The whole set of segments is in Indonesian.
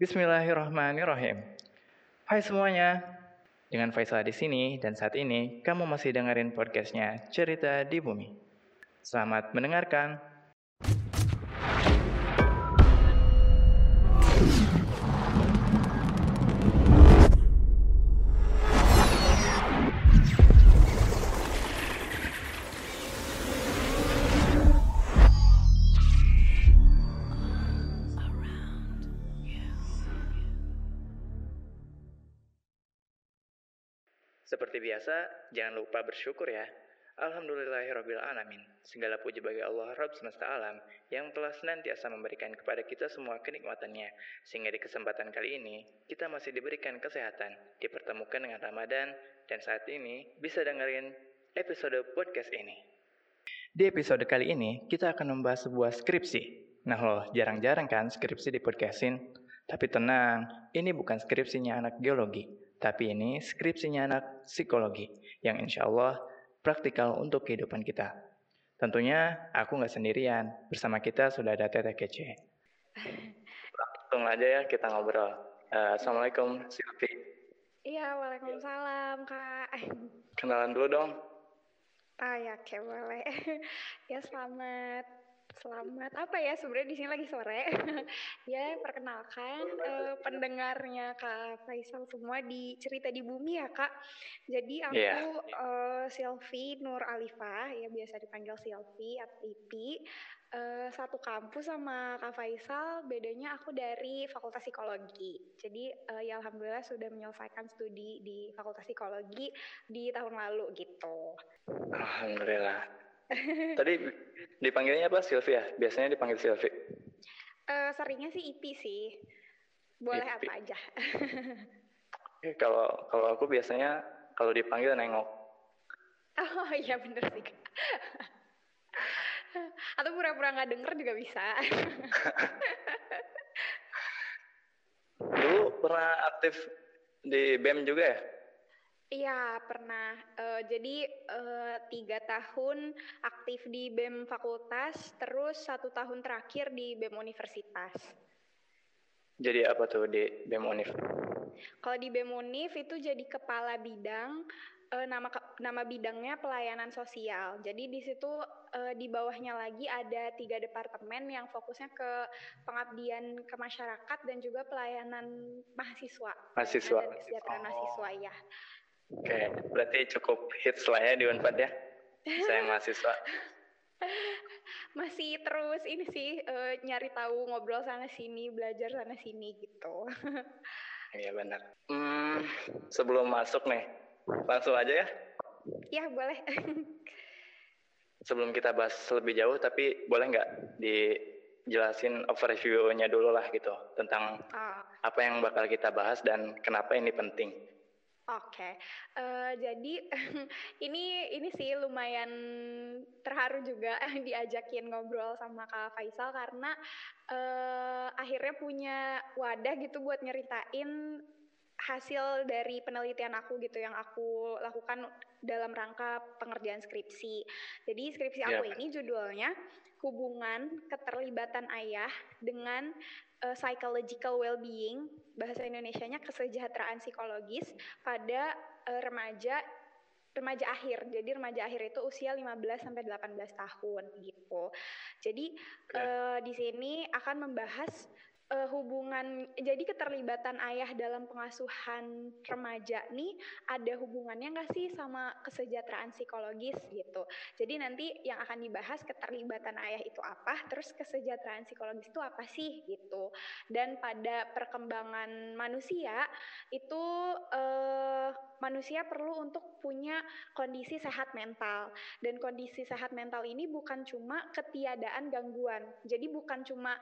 Bismillahirrahmanirrahim. Hai semuanya, dengan Faisal di sini dan saat ini kamu masih dengerin podcastnya Cerita di Bumi. Selamat mendengarkan. Biasa, jangan lupa bersyukur ya. Alhamdulillahirrabbilalamin. Segala puji bagi Allah Rabb semesta alam yang telah senantiasa memberikan kepada kita semua kenikmatannya. Sehingga di kesempatan kali ini, kita masih diberikan kesehatan, dipertemukan dengan Ramadan, dan saat ini bisa dengerin episode podcast ini. Di episode kali ini, kita akan membahas sebuah skripsi. Nah loh, jarang-jarang kan skripsi di podcastin. Tapi tenang, ini bukan skripsinya anak geologi, tapi ini skripsinya anak psikologi yang insya Allah praktikal untuk kehidupan kita. Tentunya aku nggak sendirian, bersama kita sudah ada Teteh Kece. Langsung aja ya kita ngobrol. Uh, Assalamualaikum Silvi. Iya, waalaikumsalam kak. Kenalan dulu dong. Ah ya, kayak boleh. ya selamat Selamat apa ya sebenarnya di sini lagi sore. ya perkenalkan uh, pendengarnya Kak Faisal semua di cerita di bumi ya Kak. Jadi aku yeah. Uh, Silvi Nur Alifa ya biasa dipanggil Silvi atau Ipi. Uh, satu kampus sama Kak Faisal, bedanya aku dari Fakultas Psikologi. Jadi uh, ya alhamdulillah sudah menyelesaikan studi di Fakultas Psikologi di tahun lalu gitu. Alhamdulillah. Tadi dipanggilnya apa Sylvia? Biasanya dipanggil Sylvie. Uh, seringnya sih Ipi sih. Boleh Ipi. apa aja. Oke, kalau kalau aku biasanya kalau dipanggil nengok. Oh iya bener sih. Atau pura-pura nggak denger juga bisa. Dulu pernah aktif di BEM juga ya? Iya pernah. Uh, jadi uh, tiga tahun aktif di BEM fakultas, terus satu tahun terakhir di BEM universitas. Jadi apa tuh di BEM Univ? Kalau di BEM Univ itu jadi kepala bidang, uh, nama nama bidangnya pelayanan sosial. Jadi di situ uh, di bawahnya lagi ada tiga departemen yang fokusnya ke pengabdian ke masyarakat dan juga pelayanan mahasiswa. Mahasiswa. Dan kesejahteraan oh. mahasiswa ya. Oke, berarti cukup hits lah ya di Unpad ya. Saya mahasiswa. Masih terus ini sih uh, nyari tahu ngobrol sana sini, belajar sana sini gitu. Iya benar. Hmm, sebelum masuk nih, langsung aja ya. Iya boleh. sebelum kita bahas lebih jauh, tapi boleh nggak dijelasin overview-nya dulu lah gitu tentang oh. apa yang bakal kita bahas dan kenapa ini penting. Oke, okay. uh, eh, jadi ini ini sih lumayan terharu juga diajakin ngobrol sama Kak Faisal karena uh, akhirnya punya wadah gitu buat nyeritain hasil dari penelitian aku gitu yang aku lakukan dalam rangka pengerjaan skripsi. Jadi skripsi aku yeah. ini judulnya hubungan keterlibatan ayah dengan uh, psychological well-being, bahasa Indonesianya kesejahteraan psikologis pada uh, remaja remaja akhir. Jadi remaja akhir itu usia 15 sampai 18 tahun gitu. Jadi okay. uh, di sini akan membahas uh, hubungan jadi keterlibatan ayah dalam pengasuhan remaja nih ada hubungannya nggak sih sama kesejahteraan psikologis gitu. Jadi nanti yang akan dibahas keterlibatan ayah itu apa, terus kesejahteraan psikologis itu apa sih gitu. Dan pada perkembangan manusia itu uh, manusia perlu untuk punya kondisi sehat mental dan kondisi sehat mental ini bukan cuma ketiadaan gangguan. Jadi bukan cuma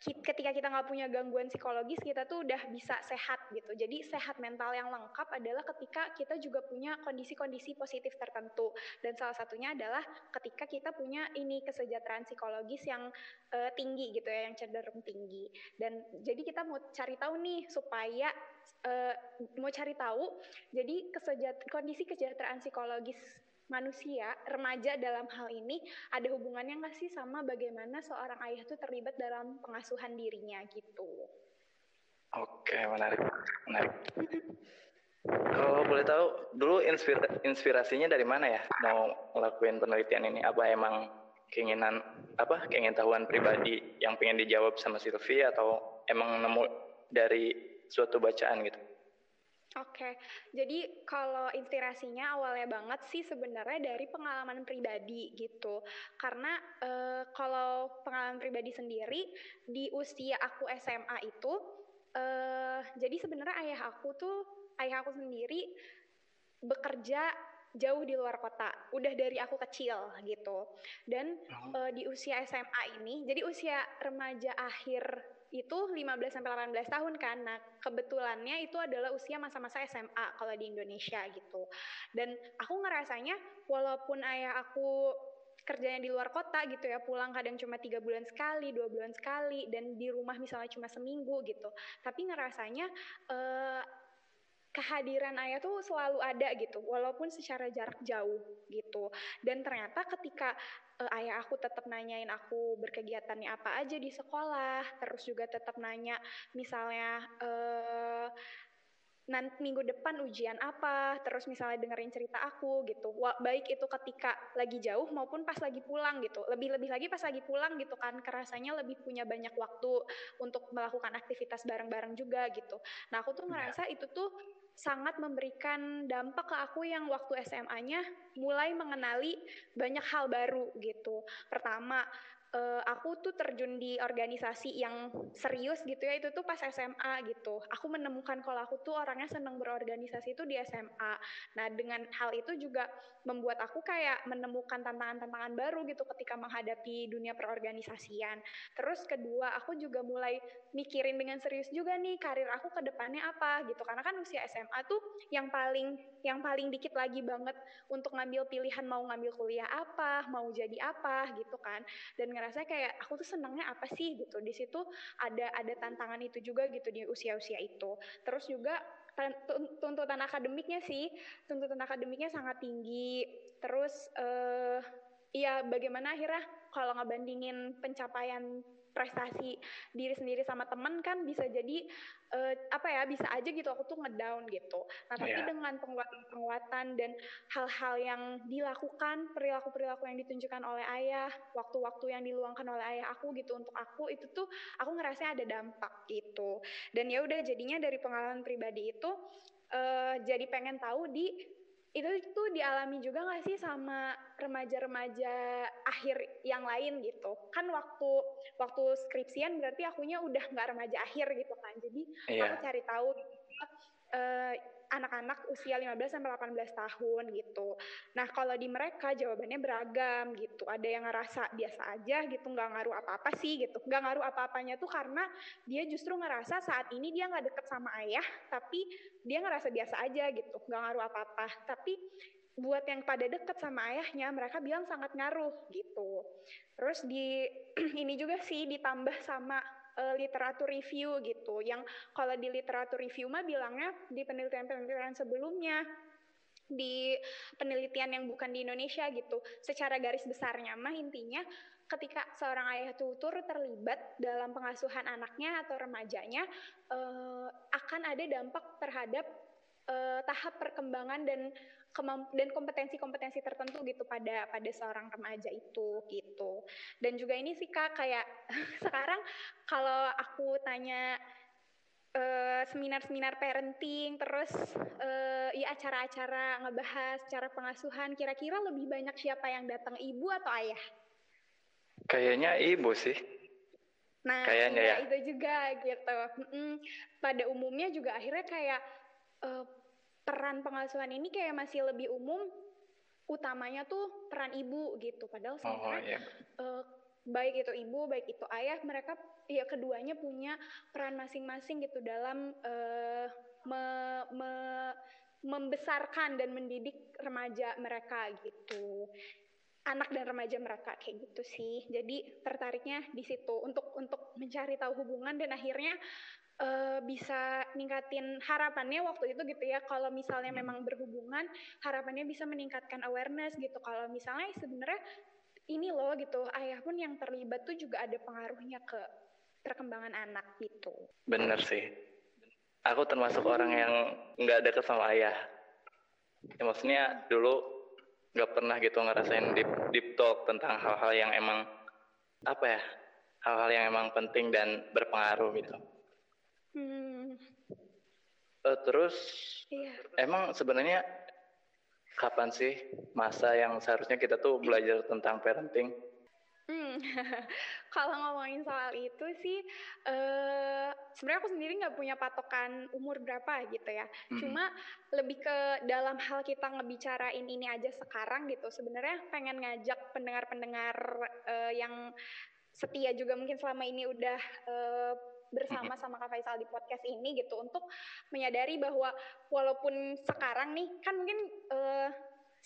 ketika kita nggak punya gangguan psikologis kita tuh udah bisa sehat gitu. Jadi sehat mental yang lengkap adalah ketika kita juga punya kondisi-kondisi positif tertentu. Dan salah satunya adalah ketika kita punya ini kesejahteraan psikologis yang uh, tinggi gitu ya yang cenderung tinggi. Dan jadi kita mau cari tahu nih supaya uh, mau cari tahu jadi kesejaht kondisi kesejahteraan psikologis manusia, remaja dalam hal ini ada hubungannya nggak sih sama bagaimana seorang ayah itu terlibat dalam pengasuhan dirinya gitu? Oke, menarik. Menarik. Kalau boleh tahu, dulu inspir inspirasinya dari mana ya mau ngelakuin penelitian ini? Apa emang keinginan apa keinginan tahuan pribadi yang pengen dijawab sama Sylvie atau emang nemu dari suatu bacaan gitu? Oke, jadi kalau inspirasinya awalnya banget sih sebenarnya dari pengalaman pribadi gitu. Karena e, kalau pengalaman pribadi sendiri di usia aku SMA itu, e, jadi sebenarnya ayah aku tuh ayah aku sendiri bekerja jauh di luar kota, udah dari aku kecil gitu. Dan uh, di usia SMA ini, jadi usia remaja akhir itu 15 sampai 18 tahun kan. Nah, kebetulannya itu adalah usia masa-masa SMA kalau di Indonesia gitu. Dan aku ngerasanya walaupun ayah aku kerjanya di luar kota gitu ya pulang kadang cuma tiga bulan sekali dua bulan sekali dan di rumah misalnya cuma seminggu gitu tapi ngerasanya uh, kehadiran ayah tuh selalu ada gitu walaupun secara jarak jauh gitu dan ternyata ketika uh, ayah aku tetap nanyain aku berkegiatannya apa aja di sekolah terus juga tetap nanya misalnya uh, nanti minggu depan ujian apa, terus misalnya dengerin cerita aku gitu. Wah, baik itu ketika lagi jauh maupun pas lagi pulang gitu. Lebih-lebih lagi pas lagi pulang gitu kan, kerasanya lebih punya banyak waktu untuk melakukan aktivitas bareng-bareng juga gitu. Nah, aku tuh iya. ngerasa itu tuh sangat memberikan dampak ke aku yang waktu SMA-nya mulai mengenali banyak hal baru gitu. Pertama, uh, aku tuh terjun di organisasi yang serius gitu ya itu tuh pas SMA gitu. Aku menemukan kalau aku tuh orangnya senang berorganisasi itu di SMA. Nah dengan hal itu juga membuat aku kayak menemukan tantangan-tantangan baru gitu ketika menghadapi dunia perorganisasian. Terus kedua aku juga mulai mikirin dengan serius juga nih karir aku ke depannya apa gitu. Karena kan usia SMA tuh yang paling yang paling dikit lagi banget untuk ngambil pilihan mau ngambil kuliah apa, mau jadi apa gitu kan. Dan ngerasa kayak aku tuh senangnya apa sih? gitu. Di situ ada ada tantangan itu juga gitu di usia-usia itu. Terus juga tuntutan akademiknya sih tuntutan akademiknya sangat tinggi. Terus uh, ya bagaimana akhirnya kalau ngebandingin pencapaian prestasi diri sendiri sama teman kan bisa jadi uh, apa ya bisa aja gitu aku tuh ngedown gitu. Nah tapi yeah. dengan penguatan-penguatan dan hal-hal yang dilakukan perilaku-perilaku yang ditunjukkan oleh ayah, waktu-waktu yang diluangkan oleh ayah aku gitu untuk aku itu tuh aku ngerasa ada dampak gitu. Dan ya udah jadinya dari pengalaman pribadi itu uh, jadi pengen tahu di itu tuh dialami juga gak sih sama remaja-remaja akhir yang lain gitu kan waktu waktu skripsian berarti akunya udah nggak remaja akhir gitu kan jadi iya. aku cari tahu uh, anak-anak usia 15 sampai 18 tahun gitu. Nah, kalau di mereka jawabannya beragam gitu. Ada yang ngerasa biasa aja gitu, nggak ngaruh apa-apa sih gitu. Nggak ngaruh apa-apanya tuh karena dia justru ngerasa saat ini dia nggak deket sama ayah, tapi dia ngerasa biasa aja gitu, nggak ngaruh apa-apa. Tapi buat yang pada deket sama ayahnya, mereka bilang sangat ngaruh gitu. Terus di ini juga sih ditambah sama uh, literatur review gitu. Yang kalau di literatur review mah bilangnya di penelitian-penelitian sebelumnya di penelitian yang bukan di Indonesia gitu. Secara garis besarnya mah intinya ketika seorang ayah tutur terlibat dalam pengasuhan anaknya atau remajanya uh, akan ada dampak terhadap uh, tahap perkembangan dan dan kompetensi-kompetensi tertentu gitu pada pada seorang remaja itu gitu. Dan juga ini sih Kak kayak sekarang kalau aku tanya eh, seminar-seminar parenting terus uh, ya acara-acara ngebahas cara pengasuhan kira-kira lebih banyak siapa yang datang ibu atau ayah? Kayaknya ibu sih. Nah, kayaknya ya, ya itu juga gitu. Mm-mm. Pada umumnya juga akhirnya kayak uh, peran pengasuhan ini kayak masih lebih umum utamanya tuh peran ibu gitu. Padahal oh, sebenarnya oh, iya. uh, baik itu ibu baik itu ayah mereka ya keduanya punya peran masing-masing gitu dalam uh, me, me, membesarkan dan mendidik remaja mereka gitu. Anak dan remaja mereka kayak gitu sih. Jadi tertariknya di situ untuk untuk mencari tahu hubungan dan akhirnya uh, bisa ningkatin harapannya waktu itu gitu ya kalau misalnya hmm. memang berhubungan harapannya bisa meningkatkan awareness gitu kalau misalnya sebenarnya ini loh gitu ayah pun yang terlibat tuh juga ada pengaruhnya ke perkembangan anak gitu bener sih aku termasuk orang yang nggak deket sama ayah. Ya, maksudnya dulu nggak pernah gitu ngerasain deep deep talk tentang hal-hal yang emang apa ya hal-hal yang emang penting dan berpengaruh gitu. Hmm. Uh, terus iya. emang sebenarnya kapan sih masa yang seharusnya kita tuh belajar tentang parenting? Hmm, kalau ngomongin soal itu sih, uh, sebenarnya aku sendiri nggak punya patokan umur berapa gitu ya. Hmm. Cuma lebih ke dalam hal kita ngebicarain ini aja sekarang gitu. Sebenarnya pengen ngajak pendengar-pendengar uh, yang setia juga mungkin selama ini udah uh, bersama sama Kak Faisal di podcast ini gitu untuk menyadari bahwa walaupun sekarang nih kan mungkin uh,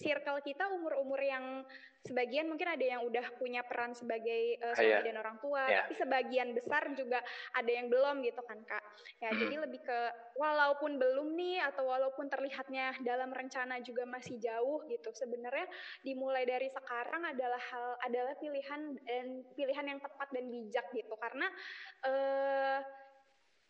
circle kita umur-umur yang sebagian mungkin ada yang udah punya peran sebagai uh, suami yeah. dan orang tua, yeah. tapi sebagian besar juga ada yang belum gitu kan kak. Ya mm. jadi lebih ke walaupun belum nih atau walaupun terlihatnya dalam rencana juga masih jauh gitu, sebenarnya dimulai dari sekarang adalah hal adalah pilihan dan pilihan yang tepat dan bijak gitu karena uh,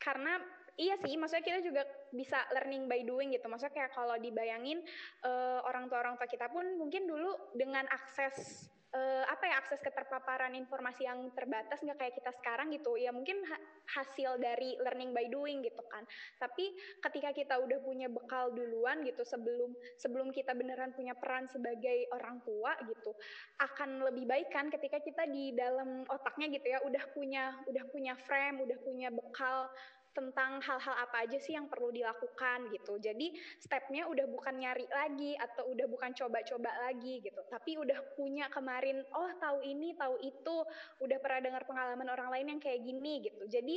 karena iya sih, maksudnya kita juga bisa learning by doing gitu. Maksudnya kayak kalau dibayangin uh, orang tua orang tua kita pun mungkin dulu dengan akses uh, apa ya akses keterpaparan informasi yang terbatas nggak kayak kita sekarang gitu. Ya mungkin ha hasil dari learning by doing gitu kan. Tapi ketika kita udah punya bekal duluan gitu sebelum sebelum kita beneran punya peran sebagai orang tua gitu akan lebih baik kan ketika kita di dalam otaknya gitu ya. Udah punya udah punya frame udah punya bekal tentang hal-hal apa aja sih yang perlu dilakukan gitu. Jadi stepnya udah bukan nyari lagi atau udah bukan coba-coba lagi gitu. Tapi udah punya kemarin, oh tahu ini, tahu itu, udah pernah dengar pengalaman orang lain yang kayak gini gitu. Jadi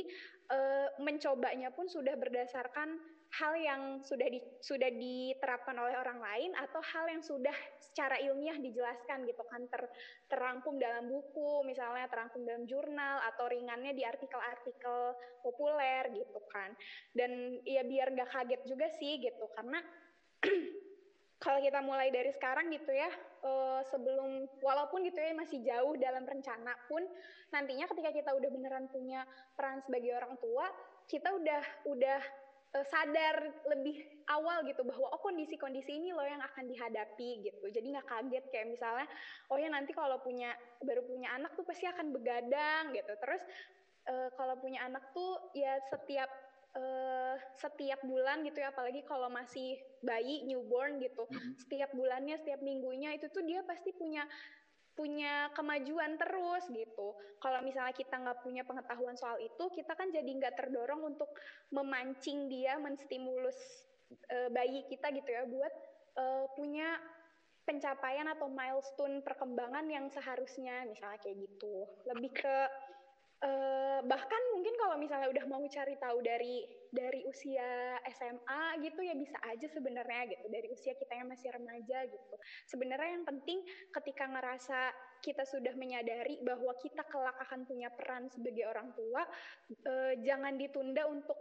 e, mencobanya pun sudah berdasarkan hal yang sudah di, sudah diterapkan oleh orang lain atau hal yang sudah secara ilmiah dijelaskan gitu kan ter, terangkum dalam buku misalnya terangkum dalam jurnal atau ringannya di artikel-artikel populer gitu kan. Dan ya biar nggak kaget juga sih gitu karena kalau kita mulai dari sekarang gitu ya uh, sebelum walaupun gitu ya masih jauh dalam rencana pun nantinya ketika kita udah beneran punya peran sebagai orang tua kita udah udah sadar lebih awal gitu bahwa oh kondisi-kondisi ini loh yang akan dihadapi gitu. Jadi nggak kaget kayak misalnya oh ya nanti kalau punya baru punya anak tuh pasti akan begadang gitu. Terus uh, kalau punya anak tuh ya setiap uh, setiap bulan gitu ya apalagi kalau masih bayi newborn gitu. Mm-hmm. Setiap bulannya, setiap minggunya itu tuh dia pasti punya punya kemajuan terus gitu. Kalau misalnya kita nggak punya pengetahuan soal itu, kita kan jadi nggak terdorong untuk memancing dia, menstimulus e, bayi kita gitu ya, buat e, punya pencapaian atau milestone perkembangan yang seharusnya, misalnya kayak gitu. Lebih ke Uh, bahkan mungkin kalau misalnya udah mau cari tahu dari dari usia SMA gitu ya bisa aja sebenarnya gitu. Dari usia kita yang masih remaja gitu. Sebenarnya yang penting ketika ngerasa kita sudah menyadari bahwa kita kelak akan punya peran sebagai orang tua uh, jangan ditunda untuk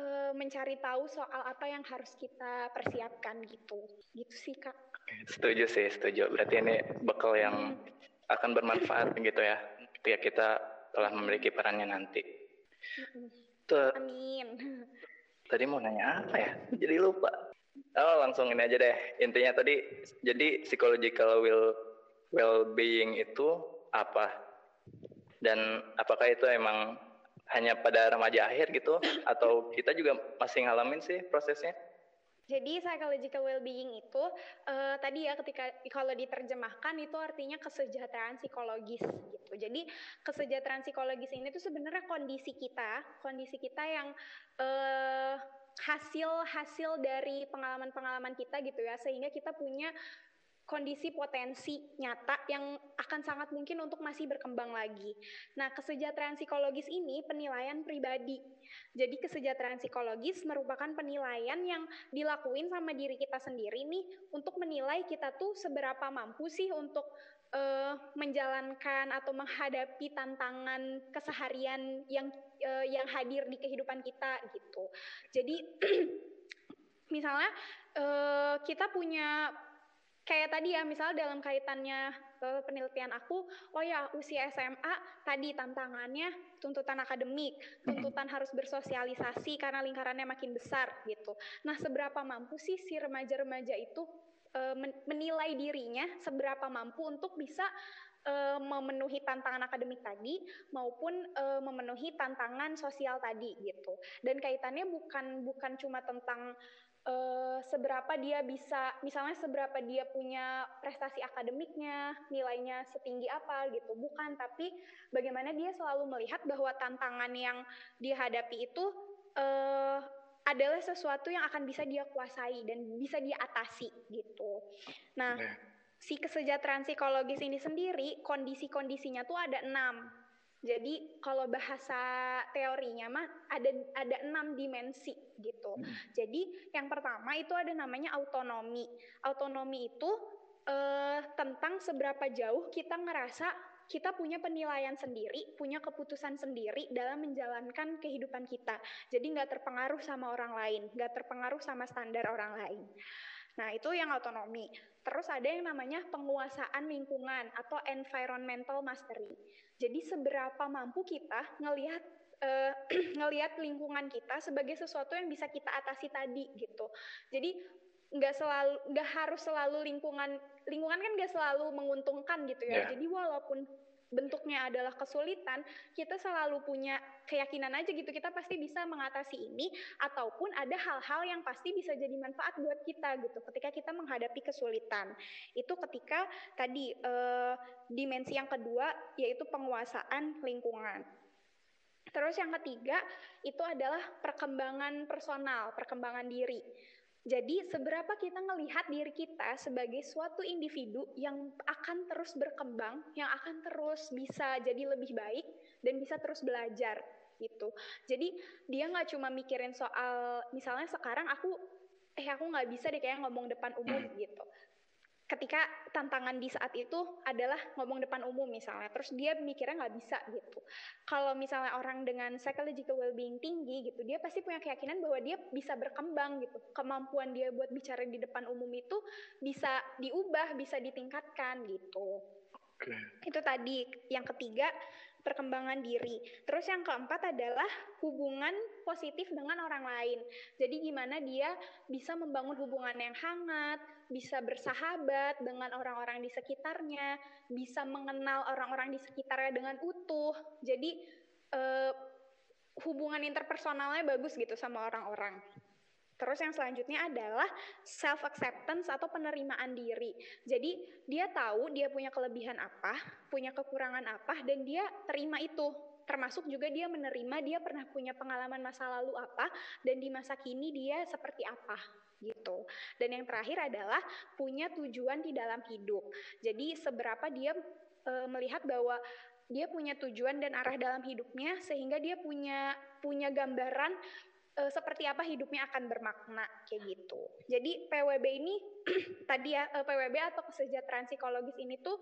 uh, mencari tahu soal apa yang harus kita persiapkan gitu. Gitu sih kak. Setuju sih setuju. Berarti ini bekal yang hmm. akan bermanfaat gitu ya. Ketika kita telah memiliki perannya nanti. Tuh. Amin. Tadi mau nanya apa ya? Jadi lupa. Oh, langsung ini aja deh. Intinya tadi jadi psychological will well being itu apa? Dan apakah itu emang hanya pada remaja akhir gitu atau kita juga masih ngalamin sih prosesnya? Jadi psychological well-being itu uh, tadi ya ketika kalau diterjemahkan itu artinya kesejahteraan psikologis gitu. Jadi kesejahteraan psikologis ini tuh sebenarnya kondisi kita, kondisi kita yang uh, hasil hasil dari pengalaman-pengalaman kita gitu ya sehingga kita punya kondisi potensi nyata yang akan sangat mungkin untuk masih berkembang lagi. Nah, kesejahteraan psikologis ini penilaian pribadi. Jadi kesejahteraan psikologis merupakan penilaian yang dilakuin sama diri kita sendiri nih untuk menilai kita tuh seberapa mampu sih untuk uh, menjalankan atau menghadapi tantangan keseharian yang uh, yang hadir di kehidupan kita gitu. Jadi misalnya uh, kita punya kayak tadi ya misalnya dalam kaitannya penelitian aku, oh ya usia SMA tadi tantangannya tuntutan akademik, tuntutan harus bersosialisasi karena lingkarannya makin besar gitu. Nah, seberapa mampu sih si remaja-remaja itu uh, menilai dirinya seberapa mampu untuk bisa uh, memenuhi tantangan akademik tadi maupun uh, memenuhi tantangan sosial tadi gitu. Dan kaitannya bukan bukan cuma tentang uh, seberapa dia bisa misalnya seberapa dia punya prestasi akademiknya, nilainya setinggi apa gitu. Bukan, tapi bagaimana dia selalu melihat bahwa tantangan yang dihadapi itu uh, adalah sesuatu yang akan bisa dia kuasai dan bisa dia atasi gitu. Nah, si kesejahteraan psikologis ini sendiri kondisi-kondisinya tuh ada enam. Jadi kalau bahasa teorinya mah ada ada enam dimensi gitu. Hmm. Jadi yang pertama itu ada namanya autonomi. Autonomi itu eh, tentang seberapa jauh kita ngerasa kita punya penilaian sendiri, punya keputusan sendiri dalam menjalankan kehidupan kita. Jadi nggak terpengaruh sama orang lain, nggak terpengaruh sama standar orang lain. Nah, itu yang otonomi. Terus ada yang namanya penguasaan lingkungan atau environmental mastery. Jadi seberapa mampu kita ngelihat uh, ngelihat lingkungan kita sebagai sesuatu yang bisa kita atasi tadi gitu. Jadi nggak selalu nggak harus selalu lingkungan lingkungan kan nggak selalu menguntungkan gitu ya. Yeah. Jadi walaupun bentuknya adalah kesulitan, kita selalu punya keyakinan aja gitu kita pasti bisa mengatasi ini ataupun ada hal-hal yang pasti bisa jadi manfaat buat kita gitu ketika kita menghadapi kesulitan. Itu ketika tadi eh, dimensi yang kedua yaitu penguasaan lingkungan. Terus yang ketiga itu adalah perkembangan personal, perkembangan diri. Jadi seberapa kita melihat diri kita sebagai suatu individu yang akan terus berkembang, yang akan terus bisa jadi lebih baik dan bisa terus belajar gitu. Jadi dia nggak cuma mikirin soal misalnya sekarang aku eh aku nggak bisa deh kayak ngomong depan umum gitu ketika tantangan di saat itu adalah ngomong depan umum misalnya, terus dia mikirnya nggak bisa gitu. Kalau misalnya orang dengan psychological well-being tinggi gitu, dia pasti punya keyakinan bahwa dia bisa berkembang gitu. Kemampuan dia buat bicara di depan umum itu bisa diubah, bisa ditingkatkan gitu. Okay. Itu tadi yang ketiga perkembangan diri. Terus yang keempat adalah hubungan positif dengan orang lain. Jadi gimana dia bisa membangun hubungan yang hangat, bisa bersahabat dengan orang-orang di sekitarnya, bisa mengenal orang-orang di sekitarnya dengan utuh. Jadi eh, hubungan interpersonalnya bagus gitu sama orang-orang. Terus yang selanjutnya adalah self acceptance atau penerimaan diri. Jadi dia tahu dia punya kelebihan apa, punya kekurangan apa dan dia terima itu. Termasuk juga dia menerima dia pernah punya pengalaman masa lalu apa dan di masa kini dia seperti apa gitu. Dan yang terakhir adalah punya tujuan di dalam hidup. Jadi seberapa dia e, melihat bahwa dia punya tujuan dan arah dalam hidupnya sehingga dia punya punya gambaran uh, seperti apa hidupnya akan bermakna kayak gitu. Jadi PWB ini tadi ya eh, PWB atau kesejahteraan psikologis ini tuh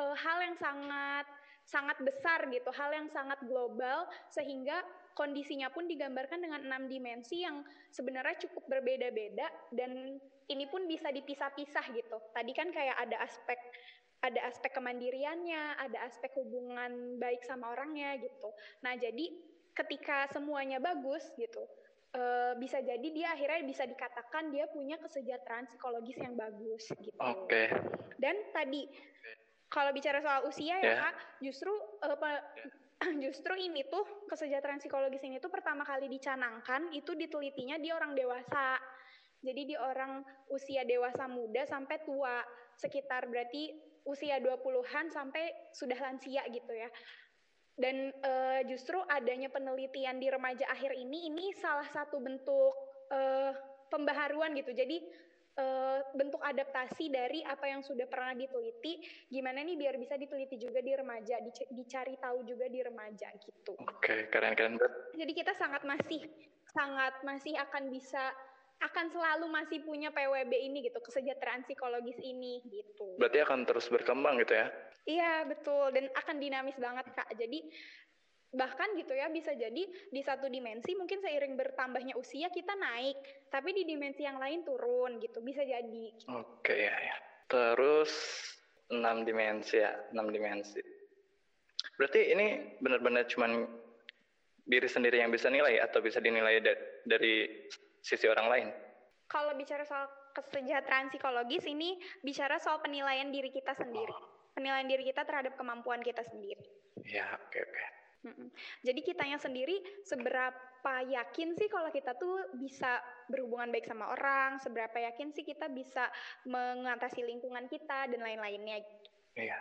uh, hal yang sangat sangat besar gitu, hal yang sangat global sehingga kondisinya pun digambarkan dengan enam dimensi yang sebenarnya cukup berbeda-beda dan ini pun bisa dipisah-pisah gitu. Tadi kan kayak ada aspek ada aspek kemandiriannya, ada aspek hubungan baik sama orangnya gitu. Nah, jadi ketika semuanya bagus gitu, uh, bisa jadi dia akhirnya bisa dikatakan dia punya kesejahteraan psikologis yang bagus gitu. Oke. Okay. Dan tadi kalau bicara soal usia yeah. ya kak, justru uh, justru ini tuh kesejahteraan psikologis ini tuh pertama kali dicanangkan itu ditelitinya di orang dewasa. Jadi di orang usia dewasa muda sampai tua, sekitar berarti usia 20-an sampai sudah lansia gitu ya. Dan uh, justru adanya penelitian di remaja akhir ini ini salah satu bentuk uh, pembaharuan gitu. Jadi uh, bentuk adaptasi dari apa yang sudah pernah diteliti, gimana nih biar bisa diteliti juga di remaja, dicari tahu juga di remaja gitu. Oke, okay, keren-keren Jadi kita sangat masih sangat masih akan bisa akan selalu masih punya PWB ini gitu, kesejahteraan psikologis ini gitu. Berarti akan terus berkembang gitu ya? Iya betul dan akan dinamis banget kak. Jadi bahkan gitu ya bisa jadi di satu dimensi mungkin seiring bertambahnya usia kita naik, tapi di dimensi yang lain turun gitu bisa jadi. Oke ya ya. Terus enam dimensi ya, enam dimensi. Berarti ini benar-benar cuman diri sendiri yang bisa nilai atau bisa dinilai da dari sisi orang lain? Kalau bicara soal kesejahteraan psikologis ini bicara soal penilaian diri kita sendiri. Oh. Penilaian diri kita terhadap kemampuan kita sendiri. Ya, oke okay, oke. Okay. Jadi kitanya sendiri seberapa yakin sih kalau kita tuh bisa berhubungan baik sama orang, seberapa yakin sih kita bisa mengatasi lingkungan kita dan lain-lainnya. Iya.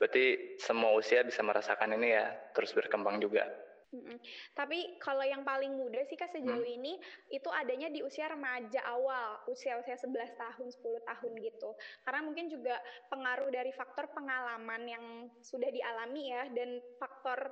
Berarti semua usia bisa merasakan ini ya, terus berkembang juga. Mm-mm. Tapi kalau yang paling muda sih kak sejauh hmm. ini itu adanya di usia remaja awal, usia-usia 11 tahun, 10 tahun gitu. Karena mungkin juga pengaruh dari faktor pengalaman yang sudah dialami ya dan faktor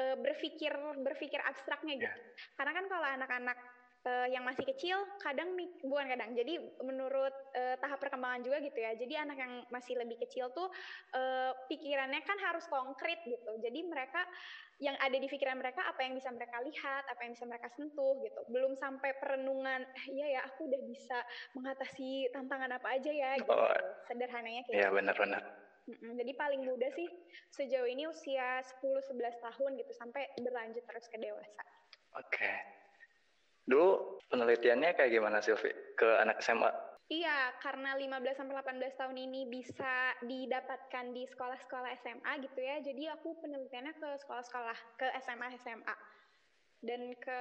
uh, berpikir berpikir abstraknya gitu. Yeah. Karena kan kalau anak-anak uh, yang masih kecil kadang bukan kadang jadi menurut uh, tahap perkembangan juga gitu ya jadi anak yang masih lebih kecil tuh uh, pikirannya kan harus konkret gitu jadi mereka yang ada di pikiran mereka apa yang bisa mereka lihat apa yang bisa mereka sentuh gitu belum sampai perenungan iya ya aku udah bisa mengatasi tantangan apa aja ya gitu oh, sederhananya kayak iya gitu. benar-benar jadi paling muda sih sejauh ini usia 10-11 tahun gitu sampai berlanjut terus ke dewasa. Oke. Okay. Dulu penelitiannya kayak gimana Silvi ke anak SMA? Iya, karena 15 sampai 18 tahun ini bisa didapatkan di sekolah-sekolah SMA gitu ya. Jadi aku penelitiannya ke sekolah-sekolah, ke SMA SMA. Dan ke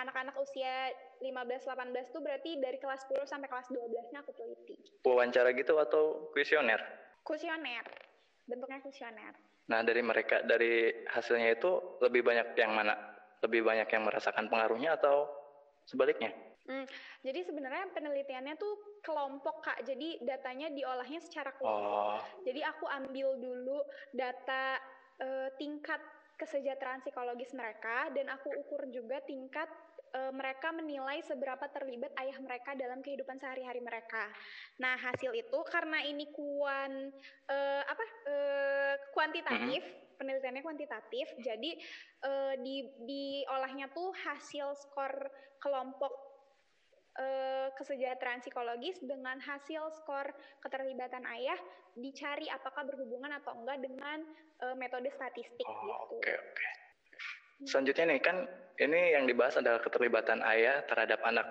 anak-anak usia 15-18 tuh berarti dari kelas 10 sampai kelas 12-nya aku teliti. Wawancara gitu atau kuesioner? Kuesioner. Bentuknya kuesioner. Nah, dari mereka dari hasilnya itu lebih banyak yang mana? Lebih banyak yang merasakan pengaruhnya atau sebaliknya? Hmm, jadi sebenarnya penelitiannya tuh kelompok kak, jadi datanya diolahnya secara kelompok. Oh. Jadi aku ambil dulu data uh, tingkat kesejahteraan psikologis mereka dan aku ukur juga tingkat uh, mereka menilai seberapa terlibat ayah mereka dalam kehidupan sehari-hari mereka. Nah hasil itu karena ini kuan uh, apa uh, kuantitatif. Mm -hmm penelitiannya kuantitatif, jadi uh, di diolahnya tuh hasil skor kelompok uh, kesejahteraan psikologis dengan hasil skor keterlibatan ayah dicari apakah berhubungan atau enggak dengan uh, metode statistik oh, gitu. Oke okay, oke. Okay. Selanjutnya nih kan ini yang dibahas adalah keterlibatan ayah terhadap anak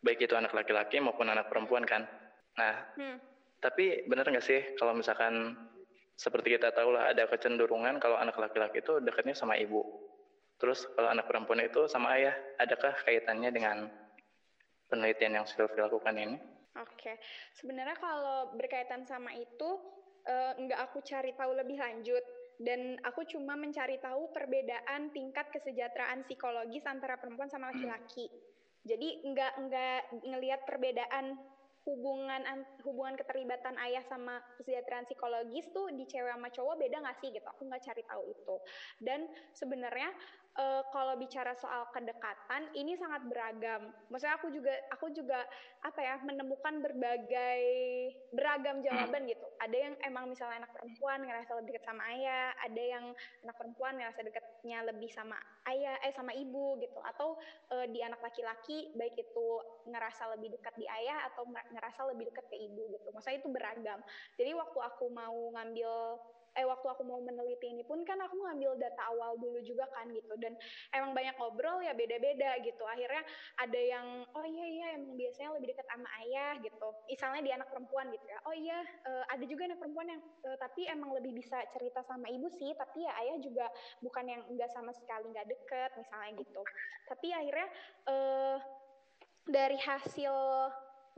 baik itu anak laki-laki maupun anak perempuan kan. Nah, hmm. tapi benar nggak sih kalau misalkan seperti kita tahu lah ada kecenderungan kalau anak laki-laki itu dekatnya sama ibu. Terus kalau anak perempuan itu sama ayah, adakah kaitannya dengan penelitian yang sudah dilakukan ini? Oke, sebenarnya kalau berkaitan sama itu uh, nggak aku cari tahu lebih lanjut dan aku cuma mencari tahu perbedaan tingkat kesejahteraan psikologis antara perempuan sama laki-laki. Jadi nggak nggak ngelihat perbedaan hubungan hubungan keterlibatan ayah sama kesejahteraan psikologis tuh di cewek sama cowok beda nggak sih gitu? Aku nggak cari tahu itu. Dan sebenarnya uh, kalau bicara soal kedekatan ini sangat beragam. Maksudnya aku juga aku juga apa ya menemukan berbagai beragam jawaban gitu. Ada yang emang misalnya anak perempuan ngerasa lebih dekat sama ayah, ada yang anak perempuan ngerasa dekatnya lebih sama ayah eh sama ibu gitu. Atau uh, di anak laki-laki baik itu ngerasa lebih dekat di ayah atau ngerasa lebih dekat ke ibu gitu. Maksudnya itu beragam. Jadi waktu aku mau ngambil eh waktu aku mau meneliti ini pun kan aku ngambil data awal dulu juga kan gitu. Dan emang banyak ngobrol ya beda-beda gitu. Akhirnya ada yang oh iya iya emang biasanya lebih dekat sama ayah gitu. Misalnya di anak perempuan gitu ya. Oh iya uh, ada juga anak perempuan yang uh, tapi emang lebih bisa cerita sama ibu sih tapi ya ayah juga bukan yang enggak sama sekali nggak deket misalnya gitu. Tapi akhirnya uh, dari hasil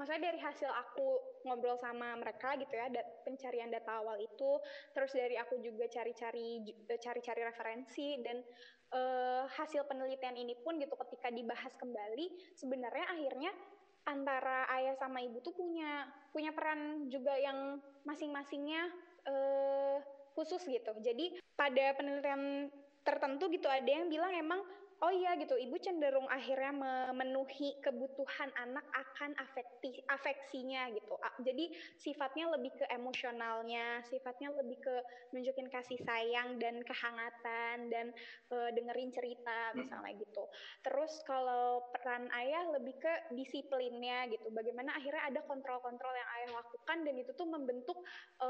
maksudnya dari hasil aku ngobrol sama mereka gitu ya pencarian data awal itu terus dari aku juga cari-cari eh, cari-cari referensi dan uh, hasil penelitian ini pun gitu ketika dibahas kembali sebenarnya akhirnya antara ayah sama ibu tuh punya punya peran juga yang masing-masingnya uh, khusus gitu. Jadi pada penelitian tertentu gitu ada yang bilang emang oh iya gitu ibu cenderung akhirnya memenuhi kebutuhan anak akan afekti afeksinya gitu. Jadi sifatnya lebih ke emosionalnya sifatnya lebih ke nunjukin kasih sayang dan kehangatan dan e, dengerin cerita hmm. misalnya gitu. Terus kalau peran ayah lebih ke disiplinnya gitu. Bagaimana akhirnya ada kontrol-kontrol yang ayah lakukan dan itu tuh membentuk e,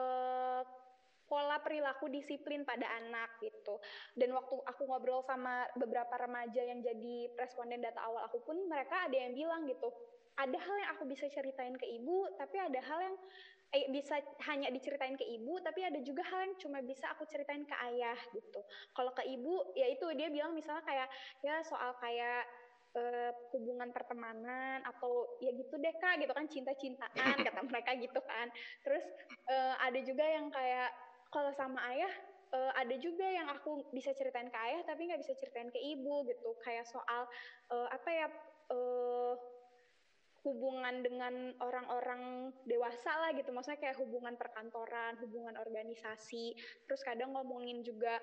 pola perilaku disiplin pada anak gitu. Dan waktu aku ngobrol sama beberapa remaja yang jadi responden data awal aku pun mereka ada yang bilang gitu, ada hal yang aku bisa ceritain ke ibu, tapi ada hal yang eh, bisa hanya diceritain ke ibu, tapi ada juga hal yang cuma bisa aku ceritain ke ayah gitu. Kalau ke ibu, ya itu dia bilang misalnya kayak ya soal kayak uh, hubungan pertemanan atau ya gitu deh kak gitu kan cinta-cintaan kata mereka gitu kan. Terus uh, ada juga yang kayak kalau sama ayah uh, ada juga yang aku bisa ceritain ke ayah tapi nggak bisa ceritain ke ibu gitu. Kayak soal uh, apa ya uh, hubungan dengan orang-orang dewasa lah gitu. Maksudnya kayak hubungan perkantoran hubungan organisasi. Terus kadang ngomongin juga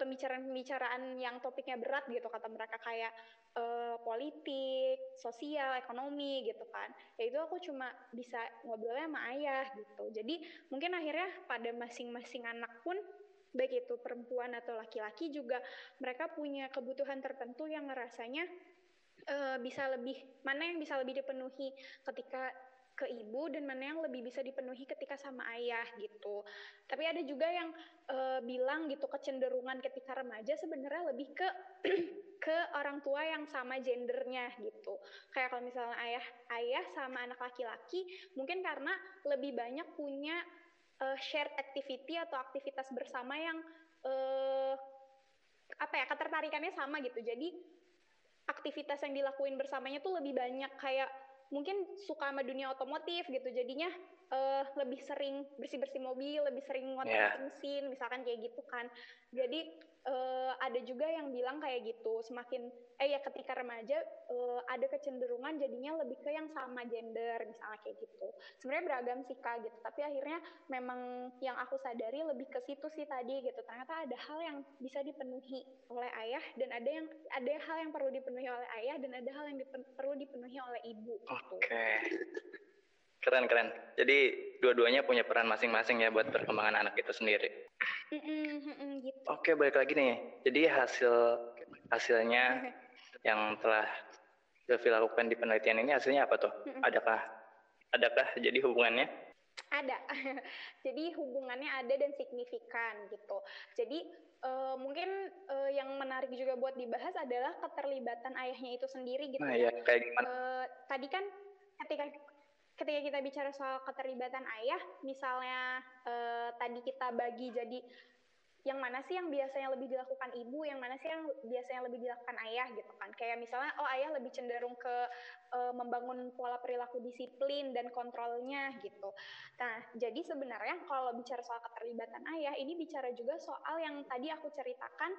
pembicaraan-pembicaraan yang topiknya berat gitu kata mereka kayak uh, politik, sosial, ekonomi gitu kan. Ya itu aku cuma bisa ngobrolnya sama ayah gitu. Jadi mungkin akhirnya pada masing-masing anak pun baik itu perempuan atau laki-laki juga mereka punya kebutuhan tertentu yang ngerasanya uh, bisa lebih mana yang bisa lebih dipenuhi ketika ke ibu dan mana yang lebih bisa dipenuhi ketika sama ayah gitu. Tapi ada juga yang e, bilang gitu kecenderungan ketika remaja sebenarnya lebih ke ke orang tua yang sama gendernya gitu. Kayak kalau misalnya ayah ayah sama anak laki-laki mungkin karena lebih banyak punya e, shared activity atau aktivitas bersama yang e, apa ya ketertarikannya sama gitu. Jadi aktivitas yang dilakuin bersamanya tuh lebih banyak kayak mungkin suka sama dunia otomotif gitu jadinya uh, lebih sering bersih bersih mobil lebih sering ngotot yeah. mesin misalkan kayak gitu kan jadi uh, ada juga yang bilang kayak gitu semakin eh ya ketika remaja uh, ada kecenderungan jadinya lebih ke yang sama gender misalnya kayak gitu sebenarnya beragam sih kak gitu tapi akhirnya memang yang aku sadari lebih ke situ sih tadi gitu ternyata ada hal yang bisa dipenuhi oleh ayah dan ada yang ada hal yang perlu dipenuhi oleh ayah dan ada hal yang dipen, perlu dipenuhi oleh ibu gitu. oke okay. Keren keren jadi dua-duanya punya peran masing-masing ya buat perkembangan anak itu sendiri mm -mm, gitu. oke balik lagi nih jadi hasil hasilnya yang telah Delvi lakukan di penelitian ini hasilnya apa tuh? Adakah adakah jadi hubungannya? Ada. jadi hubungannya ada dan signifikan gitu. Jadi uh, mungkin uh, yang menarik juga buat dibahas adalah keterlibatan ayahnya itu sendiri gitu nah, ya. kayak gimana? Uh, tadi kan ketika ketika kita bicara soal keterlibatan ayah, misalnya uh, tadi kita bagi jadi yang mana sih yang biasanya lebih dilakukan ibu, yang mana sih yang biasanya lebih dilakukan ayah gitu kan. Kayak misalnya oh ayah lebih cenderung ke uh, membangun pola perilaku disiplin dan kontrolnya gitu. Nah, jadi sebenarnya kalau bicara soal keterlibatan ayah, ini bicara juga soal yang tadi aku ceritakan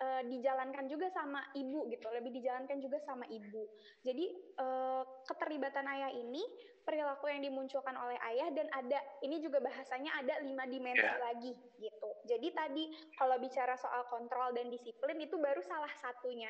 uh, dijalankan juga sama ibu gitu, lebih dijalankan juga sama ibu. Jadi uh, keterlibatan ayah ini perilaku yang dimunculkan oleh ayah dan ada ini juga bahasanya ada lima dimensi yeah. lagi gitu. Jadi tadi kalau bicara soal kontrol dan disiplin itu baru salah satunya.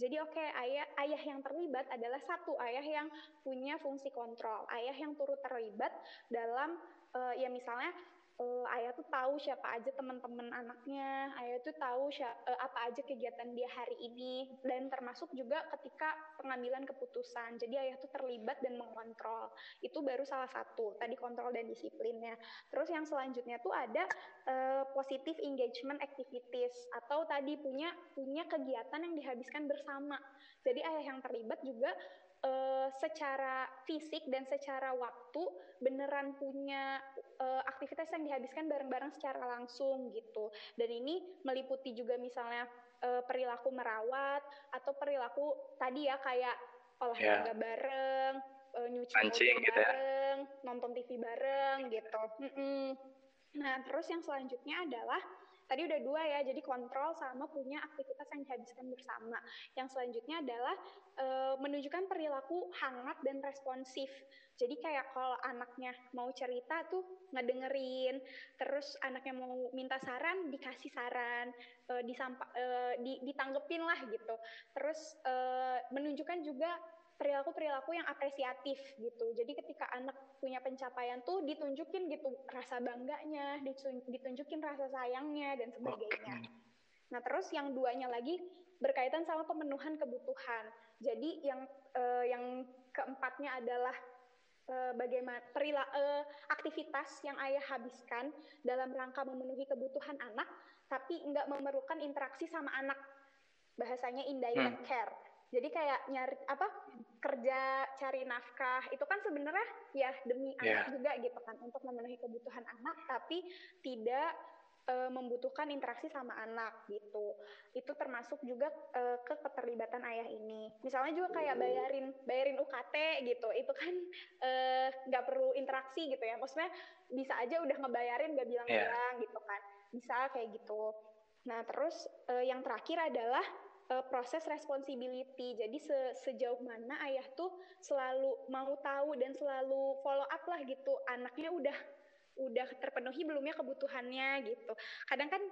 Jadi oke okay, ayah ayah yang terlibat adalah satu ayah yang punya fungsi kontrol, ayah yang turut terlibat dalam uh, ya misalnya uh, ayah tuh tahu siapa aja teman-teman anaknya, ayah tuh tahu siapa, uh, apa aja kegiatan dia hari ini dan termasuk juga ketika pengambilan keputusan. Jadi ayah tuh terlibat dan mengontrol. Itu baru salah satu tadi kontrol dan disiplinnya. Terus yang selanjutnya tuh ada uh, positive engagement activities atau tadi punya punya kegiatan yang dihabiskan bersama. Jadi ayah yang terlibat juga uh, secara fisik dan secara waktu beneran punya uh, aktivitas yang dihabiskan bareng-bareng secara langsung gitu. Dan ini meliputi juga misalnya uh, perilaku merawat atau perilaku tadi ya kayak olahraga yeah. bareng, uh, nyuci mobil gitu ya. bareng, ya. nonton TV bareng gitu. Mm -mm. Nah terus yang selanjutnya adalah tadi udah dua ya, jadi kontrol sama punya aktivitas yang dihabiskan bersama. Yang selanjutnya adalah e, menunjukkan perilaku hangat dan responsif. Jadi kayak kalau anaknya mau cerita tuh ngedengerin, terus anaknya mau minta saran dikasih saran, e, disampa, e, ditanggepin lah gitu. Terus e, menunjukkan juga perilaku-perilaku yang apresiatif gitu. Jadi ketika anak punya pencapaian tuh ditunjukin gitu rasa bangganya, ditunjukin rasa sayangnya dan sebagainya. Nah terus yang duanya lagi berkaitan sama pemenuhan kebutuhan. Jadi yang eh, yang keempatnya adalah eh, bagaimana perilaku eh, aktivitas yang ayah habiskan dalam rangka memenuhi kebutuhan anak, tapi nggak memerlukan interaksi sama anak. Bahasanya indirect hmm. care jadi kayak nyari apa kerja cari nafkah itu kan sebenarnya ya demi yeah. anak juga gitu kan untuk memenuhi kebutuhan anak tapi tidak e, membutuhkan interaksi sama anak gitu. Itu termasuk juga e, ke keterlibatan ayah ini. Misalnya juga kayak bayarin bayarin UKT gitu itu kan nggak e, perlu interaksi gitu ya. Maksudnya bisa aja udah ngebayarin gak bilang-bilang yeah. gitu kan. Bisa kayak gitu. Nah terus e, yang terakhir adalah uh, proses responsibility. Jadi se sejauh mana ayah tuh selalu mau tahu dan selalu follow up lah gitu. Anaknya udah udah terpenuhi belumnya kebutuhannya gitu. Kadang kan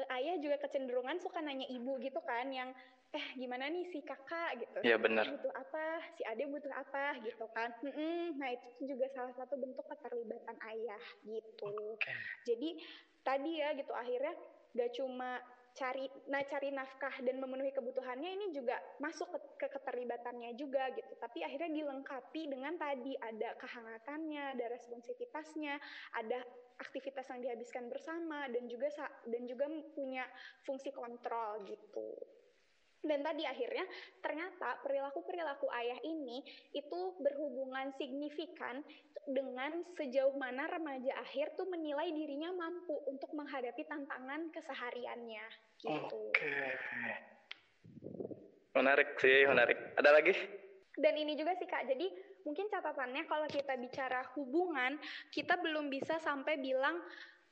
uh, ayah juga kecenderungan suka nanya ibu gitu kan yang eh gimana nih si kakak gitu. Iya benar. Butuh apa? Si ade butuh apa gitu kan. Hmm, nah itu juga salah satu bentuk keterlibatan ayah gitu. Okay. Jadi tadi ya gitu akhirnya gak cuma cari nah cari nafkah dan memenuhi kebutuhannya ini juga masuk ke, ke keterlibatannya juga gitu. Tapi akhirnya dilengkapi dengan tadi ada kehangatannya ada responsivitasnya ada aktivitas yang dihabiskan bersama dan juga dan juga punya fungsi kontrol gitu. Dan tadi akhirnya ternyata perilaku-perilaku ayah ini itu berhubungan signifikan dengan sejauh mana remaja akhir tuh menilai dirinya mampu untuk menghadapi tantangan kesehariannya gitu. Oke. Menarik sih, menarik. Ada lagi? Dan ini juga sih Kak, jadi mungkin catatannya kalau kita bicara hubungan, kita belum bisa sampai bilang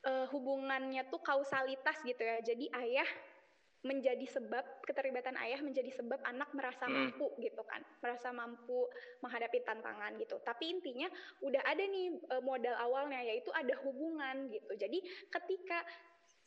uh, hubungannya tuh kausalitas gitu ya. Jadi ayah menjadi sebab keterlibatan ayah menjadi sebab anak merasa hmm. mampu gitu kan. Merasa mampu menghadapi tantangan gitu. Tapi intinya udah ada nih e, modal awalnya yaitu ada hubungan gitu. Jadi ketika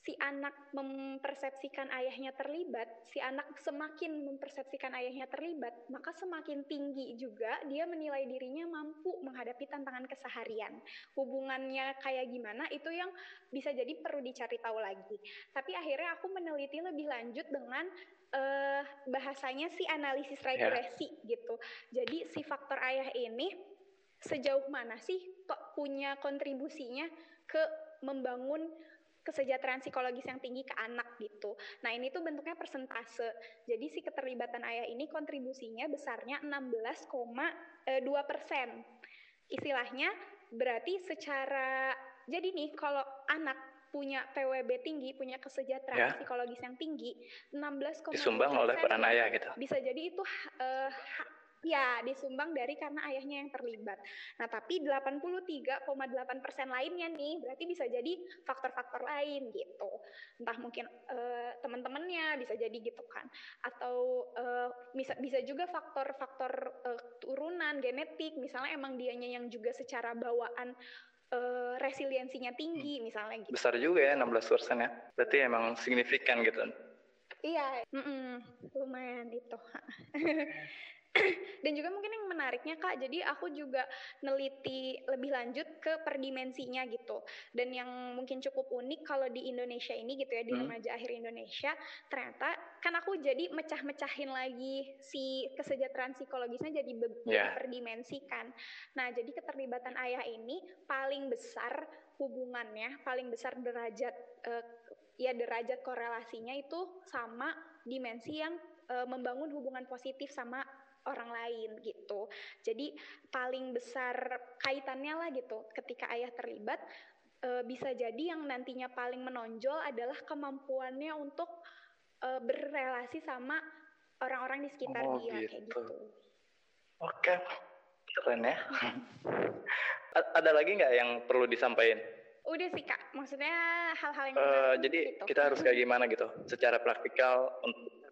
si anak mempersepsikan ayahnya terlibat, si anak semakin mempersepsikan ayahnya terlibat, maka semakin tinggi juga dia menilai dirinya mampu menghadapi tantangan keseharian. Hubungannya kayak gimana itu yang bisa jadi perlu dicari tahu lagi. Tapi akhirnya aku meneliti lebih lanjut dengan uh, bahasanya si analisis ya. regresi yeah. gitu. Jadi si faktor ayah ini sejauh mana sih kok punya kontribusinya ke membangun kesejahteraan psikologis yang tinggi ke anak gitu. Nah ini tuh bentuknya persentase. Jadi si keterlibatan ayah ini kontribusinya besarnya 16,2 eh, persen. Istilahnya berarti secara jadi nih kalau anak punya PWB tinggi, punya kesejahteraan ya. psikologis yang tinggi, 16,2 disumbang oleh peran ayah gitu. Bisa jadi itu uh, Ya, disumbang dari karena ayahnya yang terlibat. Nah, tapi 83,8 persen lainnya nih, berarti bisa jadi faktor-faktor lain gitu. Entah mungkin uh, teman-temannya bisa jadi gitu kan, atau uh, bisa bisa juga faktor-faktor uh, turunan genetik, misalnya emang dianya yang juga secara bawaan uh, resiliensinya tinggi, hmm. misalnya gitu. Besar juga ya 16 persen ya, berarti emang signifikan gitu. Iya, mm -mm, lumayan itu. Dan juga mungkin yang menariknya Kak, jadi aku juga neliti lebih lanjut ke perdimensinya gitu. Dan yang mungkin cukup unik kalau di Indonesia ini gitu ya, di hmm. remaja akhir Indonesia, ternyata kan aku jadi mecah-mecahin lagi si kesejahteraan psikologisnya jadi yeah. perdimensikan. Nah, jadi keterlibatan ayah ini paling besar hubungannya, paling besar derajat uh, ya derajat korelasinya itu sama dimensi yang uh, membangun hubungan positif sama orang lain gitu. Jadi paling besar kaitannya lah gitu ketika ayah terlibat e, bisa jadi yang nantinya paling menonjol adalah kemampuannya untuk e, berrelasi sama orang-orang di sekitar oh, dia gitu. kayak gitu. Oke, keren ya. Ada lagi nggak yang perlu disampaikan? udah sih kak maksudnya hal-hal yang uh, jadi gitu. kita harus kayak gimana gitu secara praktikal untuk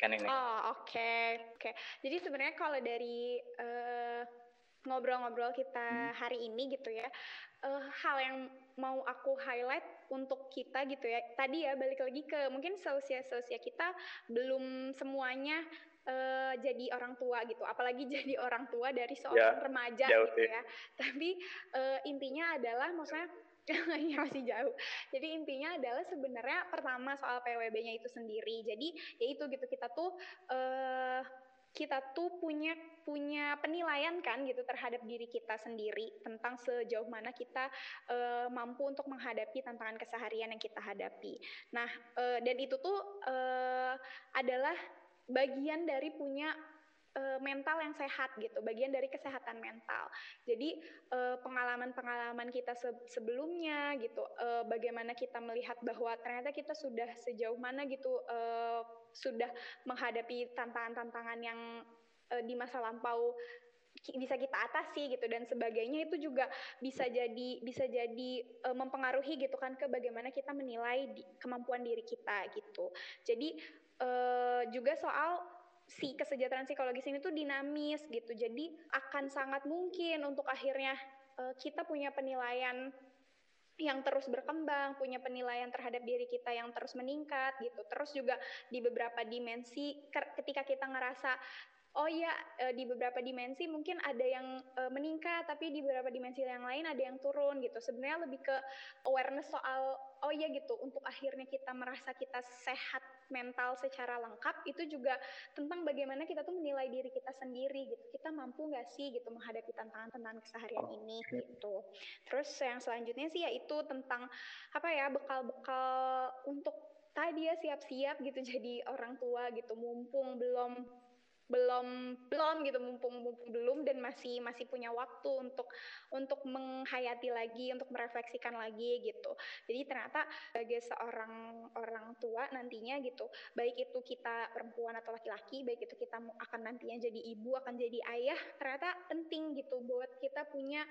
ini oh oke okay. oke okay. jadi sebenarnya kalau dari uh, ngobrol-ngobrol kita hmm. hari ini gitu ya uh, hal yang mau aku highlight untuk kita gitu ya tadi ya balik lagi ke mungkin seusia-seusia kita belum semuanya uh, jadi orang tua gitu, apalagi jadi orang tua dari seorang ya, remaja gitu ya. Tapi uh, intinya adalah maksudnya ya masih jauh. Jadi intinya adalah sebenarnya pertama soal PWB-nya itu sendiri. Jadi ya itu gitu kita tuh uh, kita tuh punya punya penilaian kan gitu terhadap diri kita sendiri tentang sejauh mana kita uh, mampu untuk menghadapi tantangan keseharian yang kita hadapi. Nah, uh, dan itu tuh uh, adalah bagian dari punya uh, mental yang sehat gitu, bagian dari kesehatan mental. Jadi pengalaman-pengalaman uh, kita se sebelumnya gitu, uh, bagaimana kita melihat bahwa ternyata kita sudah sejauh mana gitu sudah menghadapi tantangan-tantangan yang di masa lampau bisa kita atasi gitu dan sebagainya itu juga bisa jadi bisa jadi mempengaruhi gitu kan ke bagaimana kita menilai kemampuan diri kita gitu. Jadi juga soal si kesejahteraan psikologis ini tuh dinamis gitu. Jadi akan sangat mungkin untuk akhirnya uh, kita punya penilaian yang terus berkembang, punya penilaian terhadap diri kita yang terus meningkat gitu. Terus juga di beberapa dimensi ketika kita ngerasa oh iya di beberapa dimensi mungkin ada yang meningkat tapi di beberapa dimensi yang lain ada yang turun gitu. Sebenarnya lebih ke awareness soal oh iya gitu untuk akhirnya kita merasa kita sehat mental secara lengkap itu juga tentang bagaimana kita tuh menilai diri kita sendiri gitu. Kita mampu nggak sih gitu menghadapi tantangan-tantangan keseharian ini gitu. Terus yang selanjutnya sih yaitu tentang apa ya bekal-bekal untuk tadi ya siap-siap gitu jadi orang tua gitu mumpung belum belum belum gitu mumpung mumpung belum dan masih masih punya waktu untuk untuk menghayati lagi untuk merefleksikan lagi gitu. Jadi ternyata sebagai seorang orang tua nantinya gitu baik itu kita perempuan atau laki-laki baik itu kita akan nantinya jadi ibu akan jadi ayah ternyata penting gitu buat kita punya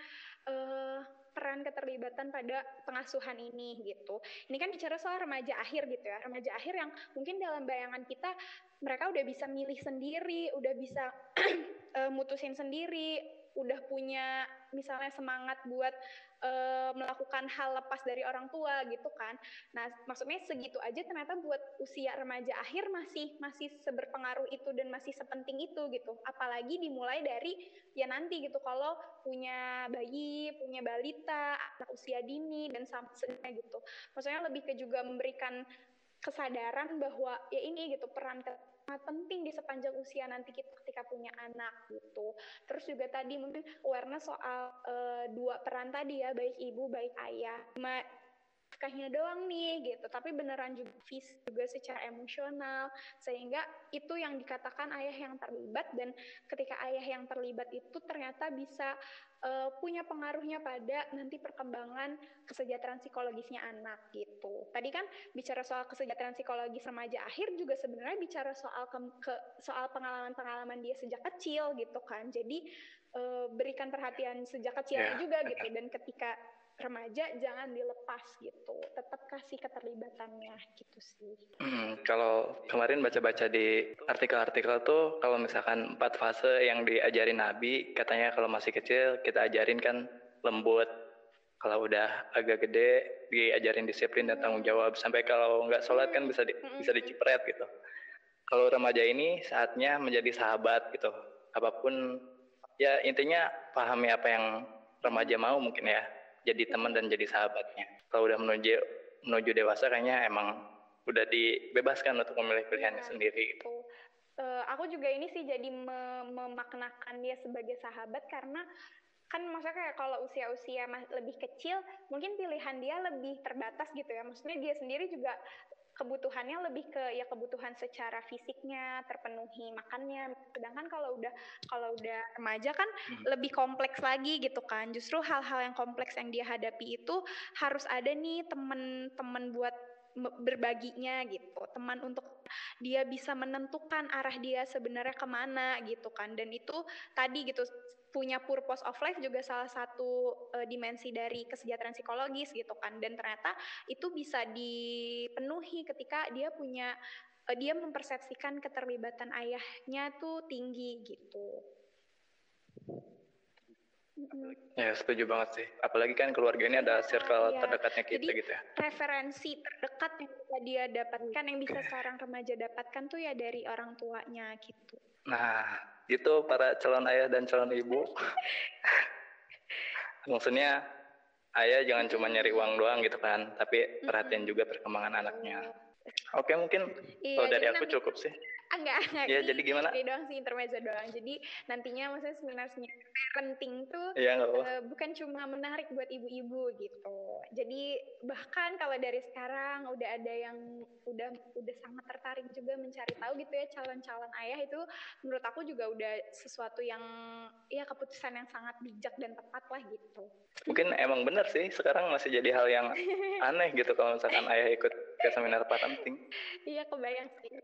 uh, peran keterlibatan pada pengasuhan ini gitu. Ini kan bicara soal remaja akhir gitu ya, remaja akhir yang mungkin dalam bayangan kita mereka udah bisa milih sendiri, udah bisa uh, mutusin sendiri, udah punya misalnya semangat buat uh, melakukan hal lepas dari orang tua gitu kan. Nah, maksudnya segitu aja ternyata buat usia remaja akhir masih masih seberpengaruh itu dan masih sepenting itu gitu. Apalagi dimulai dari ya nanti gitu kalau punya bayi, punya balita, anak usia dini dan sampai gitu. Maksudnya lebih ke juga memberikan kesadaran bahwa ya ini gitu peran sangat penting di sepanjang usia nanti kita ketika punya anak gitu. Terus juga tadi mungkin awareness soal uh, dua peran tadi ya, baik ibu, baik ayah. Cuma sekahnya doang nih gitu, tapi beneran juga fisik juga secara emosional sehingga itu yang dikatakan ayah yang terlibat dan ketika ayah yang terlibat itu ternyata bisa uh, punya pengaruhnya pada nanti perkembangan kesejahteraan psikologisnya anak gitu. Tadi kan bicara soal kesejahteraan psikologis remaja akhir juga sebenarnya bicara soal ke, ke soal pengalaman-pengalaman dia sejak kecil gitu kan. Jadi uh, berikan perhatian sejak kecilnya yeah. juga gitu dan ketika remaja jangan dilepas gitu. Tetap kasih keterlibatannya gitu sih. Hmm, kalau kemarin baca-baca di artikel-artikel tuh kalau misalkan empat fase yang diajarin Nabi katanya kalau masih kecil kita ajarin kan lembut. Kalau udah agak gede diajarin disiplin dan tanggung jawab. Sampai kalau nggak sholat kan bisa di, bisa dicipret gitu. Kalau remaja ini saatnya menjadi sahabat gitu. Apa pun ya intinya pahami apa yang remaja mau mungkin ya jadi teman dan jadi sahabatnya. Kalau udah menuju menuju dewasa kayaknya emang udah dibebaskan untuk memilih pilihannya ya, sendiri. Gitu. Uh, aku juga ini sih jadi me memaknakan dia sebagai sahabat karena kan maksudnya kayak kalau usia-usia lebih kecil mungkin pilihan dia lebih terbatas gitu ya maksudnya dia sendiri juga kebutuhannya lebih ke ya kebutuhan secara fisiknya terpenuhi makannya. Sedangkan kalau udah kalau udah remaja kan hmm. lebih kompleks lagi gitu kan. Justru hal-hal yang kompleks yang dia hadapi itu harus ada nih temen-temen buat berbaginya gitu. Teman untuk dia bisa menentukan arah dia sebenarnya ke mana gitu kan. Dan itu tadi gitu punya purpose of life juga salah satu uh, dimensi dari kesejahteraan psikologis gitu kan dan ternyata itu bisa dipenuhi ketika dia punya uh, dia mempersepsikan keterlibatan ayahnya tuh tinggi gitu. Ya setuju banget sih. Apalagi kan keluarga ini ada circle ya. terdekatnya kita Jadi, gitu ya. Referensi terdekat yang bisa dia dapatkan, yang bisa seorang remaja dapatkan tuh ya dari orang tuanya gitu. Nah, itu para calon ayah dan calon ibu. Maksudnya ayah jangan cuma nyari uang doang gitu kan, tapi perhatian juga perkembangan anaknya. Oke mungkin iya, kalau dari aku cukup sih. Enggak, enggak. Iya, jadi gimana? Ini doang sih intermezzo doang. Jadi nantinya maksudnya seminar-seminar parenting tuh iya, uh, bukan cuma menarik buat ibu-ibu gitu. Jadi bahkan kalau dari sekarang udah ada yang udah udah sangat tertarik juga mencari tahu gitu ya calon-calon ayah itu menurut aku juga udah sesuatu yang ya keputusan yang sangat bijak dan tepat lah gitu. Mungkin emang bener sih sekarang masih jadi hal yang aneh gitu kalau misalkan ayah ikut ke seminar parenting. Iya kebayang sih.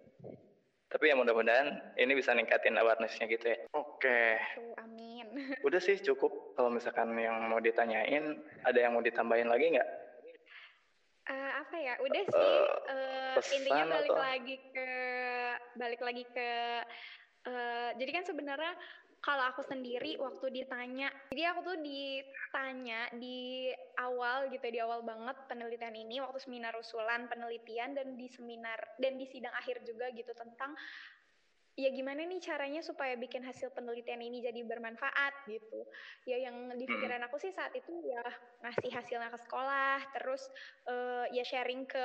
Tapi ya mudah-mudahan ini bisa ningkatin awarenessnya gitu ya. Oke. Okay. amin. Udah sih cukup. Kalau misalkan yang mau ditanyain, ada yang mau ditambahin lagi nggak? Uh, apa ya? Udah sih. Uh, intinya balik atau? lagi ke balik lagi ke. Uh, jadi kan sebenarnya kalau aku sendiri waktu ditanya, jadi aku tuh ditanya di awal gitu di awal banget penelitian ini waktu seminar usulan penelitian dan di seminar dan di sidang akhir juga gitu tentang ya gimana nih caranya supaya bikin hasil penelitian ini jadi bermanfaat gitu. Ya yang di pikiran aku sih saat itu ya ngasih hasilnya ke sekolah, terus uh, ya sharing ke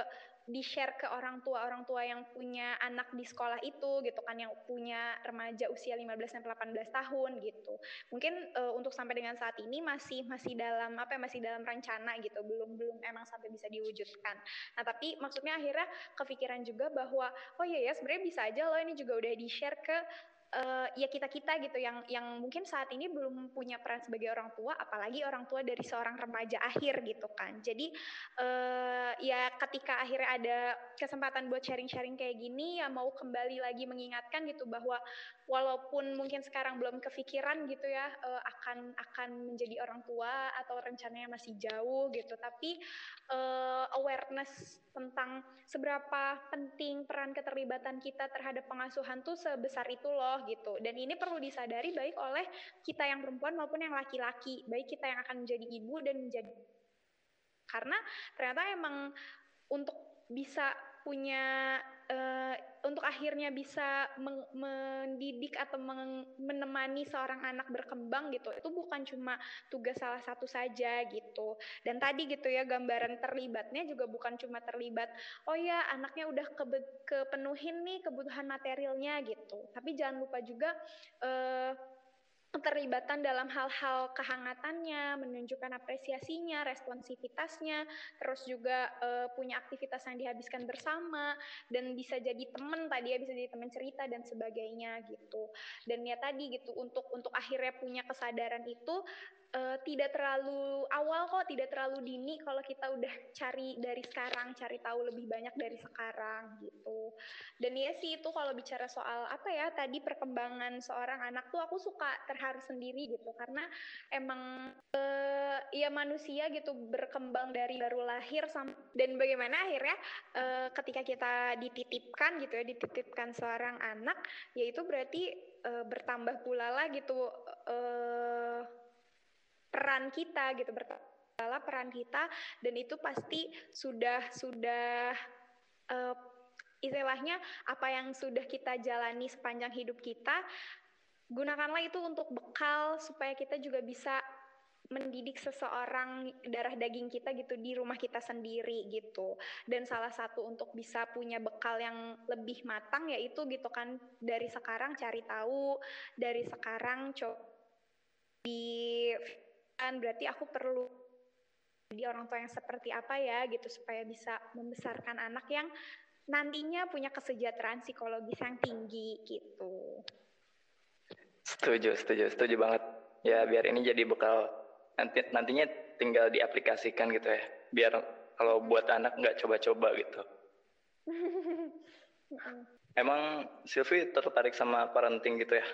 di-share ke orang tua orang tua yang punya anak di sekolah itu gitu kan yang punya remaja usia 15 sampai 18 tahun gitu. Mungkin uh, untuk sampai dengan saat ini masih masih dalam apa ya masih dalam rencana gitu, belum belum emang sampai bisa diwujudkan. Nah, tapi maksudnya akhirnya kepikiran juga bahwa oh iya ya sebenarnya bisa aja loh ini juga udah di-share ke uh, ya kita kita gitu yang yang mungkin saat ini belum punya peran sebagai orang tua apalagi orang tua dari seorang remaja akhir gitu kan. Jadi uh, ya ketika akhirnya ada kesempatan buat sharing-sharing kayak gini ya mau kembali lagi mengingatkan gitu bahwa walaupun mungkin sekarang belum kepikiran gitu ya uh, akan akan menjadi orang tua atau rencananya masih jauh gitu. Tapi uh, awareness tentang seberapa penting peran keterlibatan kita terhadap pengasuhan tuh sebesar itu loh gitu. Dan ini perlu disadari baik oleh kita yang perempuan maupun yang laki-laki. Baik kita yang akan menjadi ibu dan menjadi karena ternyata emang untuk bisa punya uh, untuk akhirnya bisa mendidik atau menemani seorang anak berkembang gitu itu bukan cuma tugas salah satu saja gitu. Dan tadi gitu ya gambaran terlibatnya juga bukan cuma terlibat oh ya anaknya udah ke kepenuhin nih kebutuhan materialnya gitu. Tapi jangan lupa juga uh, keterlibatan dalam hal-hal kehangatannya, menunjukkan apresiasinya, responsivitasnya, terus juga uh, punya aktivitas yang dihabiskan bersama dan bisa jadi teman tadi ya bisa jadi teman cerita dan sebagainya gitu. Dan ya tadi gitu untuk untuk akhirnya punya kesadaran itu uh, tidak terlalu awal kok, tidak terlalu dini kalau kita udah cari dari sekarang, cari tahu lebih banyak dari sekarang gitu. Dan ya sih itu kalau bicara soal apa ya tadi perkembangan seorang anak tuh aku suka terharu sendiri gitu karena emang uh, ya manusia gitu berkembang dari baru lahir dan bagaimana akhirnya uh, ketika kita dititipkan gitu ya dititipkan seorang anak yaitu berarti uh, bertambah pula lah gitu uh, peran kita gitu bertala peran kita dan itu pasti sudah sudah uh, istilahnya apa yang sudah kita jalani sepanjang hidup kita gunakanlah itu untuk bekal supaya kita juga bisa mendidik seseorang darah daging kita gitu di rumah kita sendiri gitu. Dan salah satu untuk bisa punya bekal yang lebih matang yaitu gitu kan dari sekarang cari tahu dari sekarang coba di kan berarti aku perlu di orang tua yang seperti apa ya gitu supaya bisa membesarkan anak yang nantinya punya kesejahteraan psikologis yang tinggi gitu. Setuju, setuju, setuju banget. Ya biar ini jadi bekal nanti nantinya tinggal diaplikasikan gitu ya. Biar kalau buat anak nggak coba-coba gitu. Emang Silvi tertarik sama parenting gitu ya?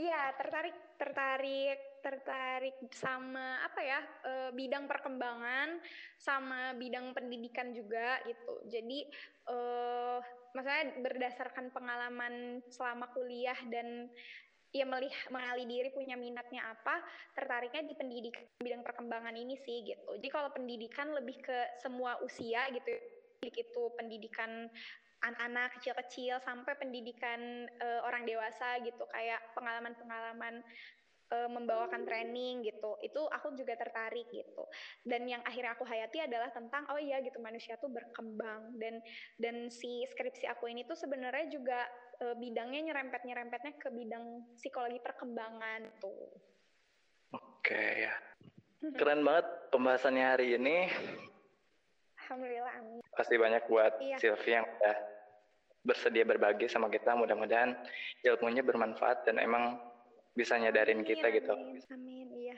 Iya, tertarik, tertarik, tertarik sama apa ya e, bidang perkembangan, sama bidang pendidikan juga gitu. Jadi, e, maksudnya berdasarkan pengalaman selama kuliah dan ya melihat mengali diri punya minatnya apa tertariknya di pendidikan bidang perkembangan ini sih gitu jadi kalau pendidikan lebih ke semua usia gitu itu pendidikan anak-anak kecil-kecil sampai pendidikan uh, orang dewasa gitu kayak pengalaman-pengalaman uh, membawakan training gitu. Itu aku juga tertarik gitu. Dan yang akhirnya aku hayati adalah tentang oh iya gitu manusia tuh berkembang. Dan dan si skripsi aku ini tuh sebenarnya juga uh, bidangnya nyerempet nyerempetnya ke bidang psikologi perkembangan tuh. Oke ya. Keren banget pembahasannya hari ini Alhamdulillah amin. Pasti banyak buat iya. Sylvia yang udah bersedia berbagi sama kita. Mudah-mudahan ilmunya bermanfaat dan emang bisa nyadarin amin, kita amin, gitu. Amin, iya.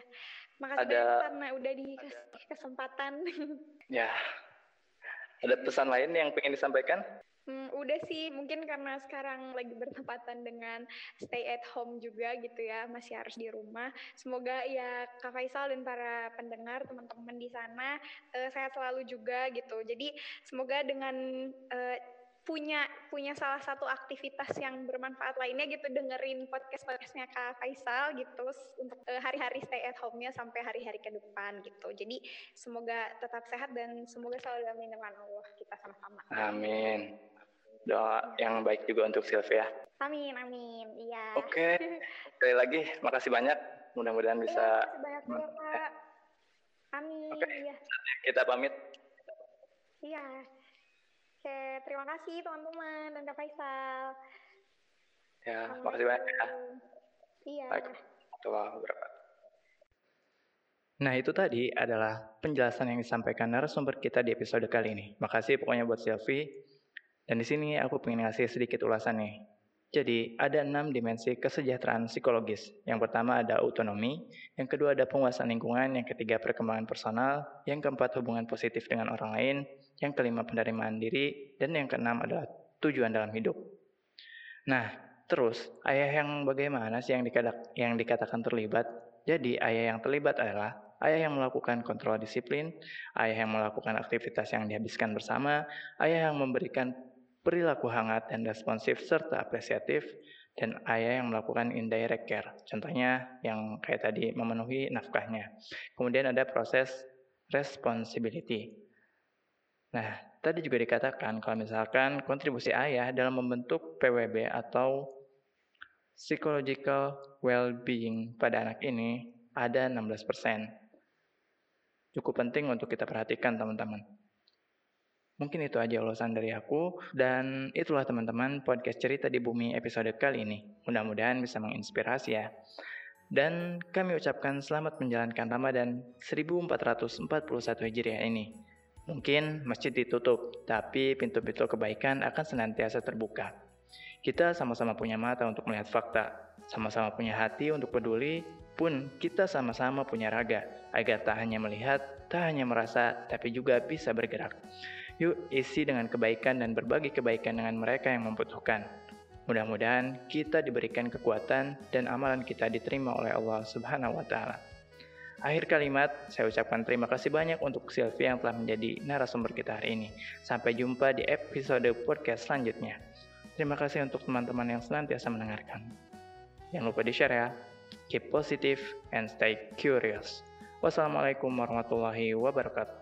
Makasih ada, banyak karena udah dikasih kesempatan. Ya. Ada pesan lain yang pengen disampaikan? Hmm, udah sih, mungkin karena sekarang lagi bertepatan dengan stay at home juga gitu ya, masih harus di rumah. Semoga ya Kak Faisal dan para pendengar, teman-teman di sana uh, sehat selalu juga gitu. Jadi semoga dengan uh, punya punya salah satu aktivitas yang bermanfaat lainnya gitu dengerin podcast podcastnya Kak Faisal gitu untuk uh, hari-hari stay at home-nya sampai hari-hari ke depan gitu. Jadi semoga tetap sehat dan semoga selalu dalam lindungan Allah kita sama-sama. Amin. Doa yang baik juga untuk Sylvia. Amin, amin. Iya. Oke. Okay. Sekali lagi makasih banyak. Mudah-mudahan iya, bisa banyak ya, Kak. Amin. Oke. Okay. Iya. Kita pamit. Iya. Oke, terima kasih teman-teman dan Kak Faisal. Ya, makasih banyak ya. Iya. Nah itu tadi adalah penjelasan yang disampaikan narasumber kita di episode kali ini. Makasih pokoknya buat Sylvie. Dan di sini aku pengen ngasih sedikit ulasan nih. Jadi ada enam dimensi kesejahteraan psikologis. Yang pertama ada autonomi, yang kedua ada penguasaan lingkungan, yang ketiga perkembangan personal, yang keempat hubungan positif dengan orang lain, yang kelima penerimaan diri, dan yang keenam adalah tujuan dalam hidup. Nah, terus ayah yang bagaimana sih yang, dikadak, yang dikatakan terlibat? Jadi ayah yang terlibat adalah ayah yang melakukan kontrol disiplin, ayah yang melakukan aktivitas yang dihabiskan bersama, ayah yang memberikan perilaku hangat dan responsif serta apresiatif, dan ayah yang melakukan indirect care. Contohnya yang kayak tadi memenuhi nafkahnya. Kemudian ada proses responsibility. Nah, tadi juga dikatakan kalau misalkan kontribusi ayah dalam membentuk PWB atau psychological well-being pada anak ini ada 16%. Cukup penting untuk kita perhatikan teman-teman. Mungkin itu aja ulasan dari aku dan itulah teman-teman podcast cerita di bumi episode kali ini. Mudah-mudahan bisa menginspirasi ya. Dan kami ucapkan selamat menjalankan Ramadan 1441 Hijriah ini. Mungkin masjid ditutup, tapi pintu-pintu kebaikan akan senantiasa terbuka. Kita sama-sama punya mata untuk melihat fakta, sama-sama punya hati untuk peduli, pun kita sama-sama punya raga, agar tak hanya melihat, tak hanya merasa, tapi juga bisa bergerak. Yuk isi dengan kebaikan dan berbagi kebaikan dengan mereka yang membutuhkan. Mudah-mudahan kita diberikan kekuatan dan amalan kita diterima oleh Allah Subhanahu wa taala. Akhir kalimat, saya ucapkan terima kasih banyak untuk Sylvia yang telah menjadi narasumber kita hari ini. Sampai jumpa di episode podcast selanjutnya. Terima kasih untuk teman-teman yang senantiasa mendengarkan. Jangan lupa di-share ya. Keep positive and stay curious. Wassalamualaikum warahmatullahi wabarakatuh.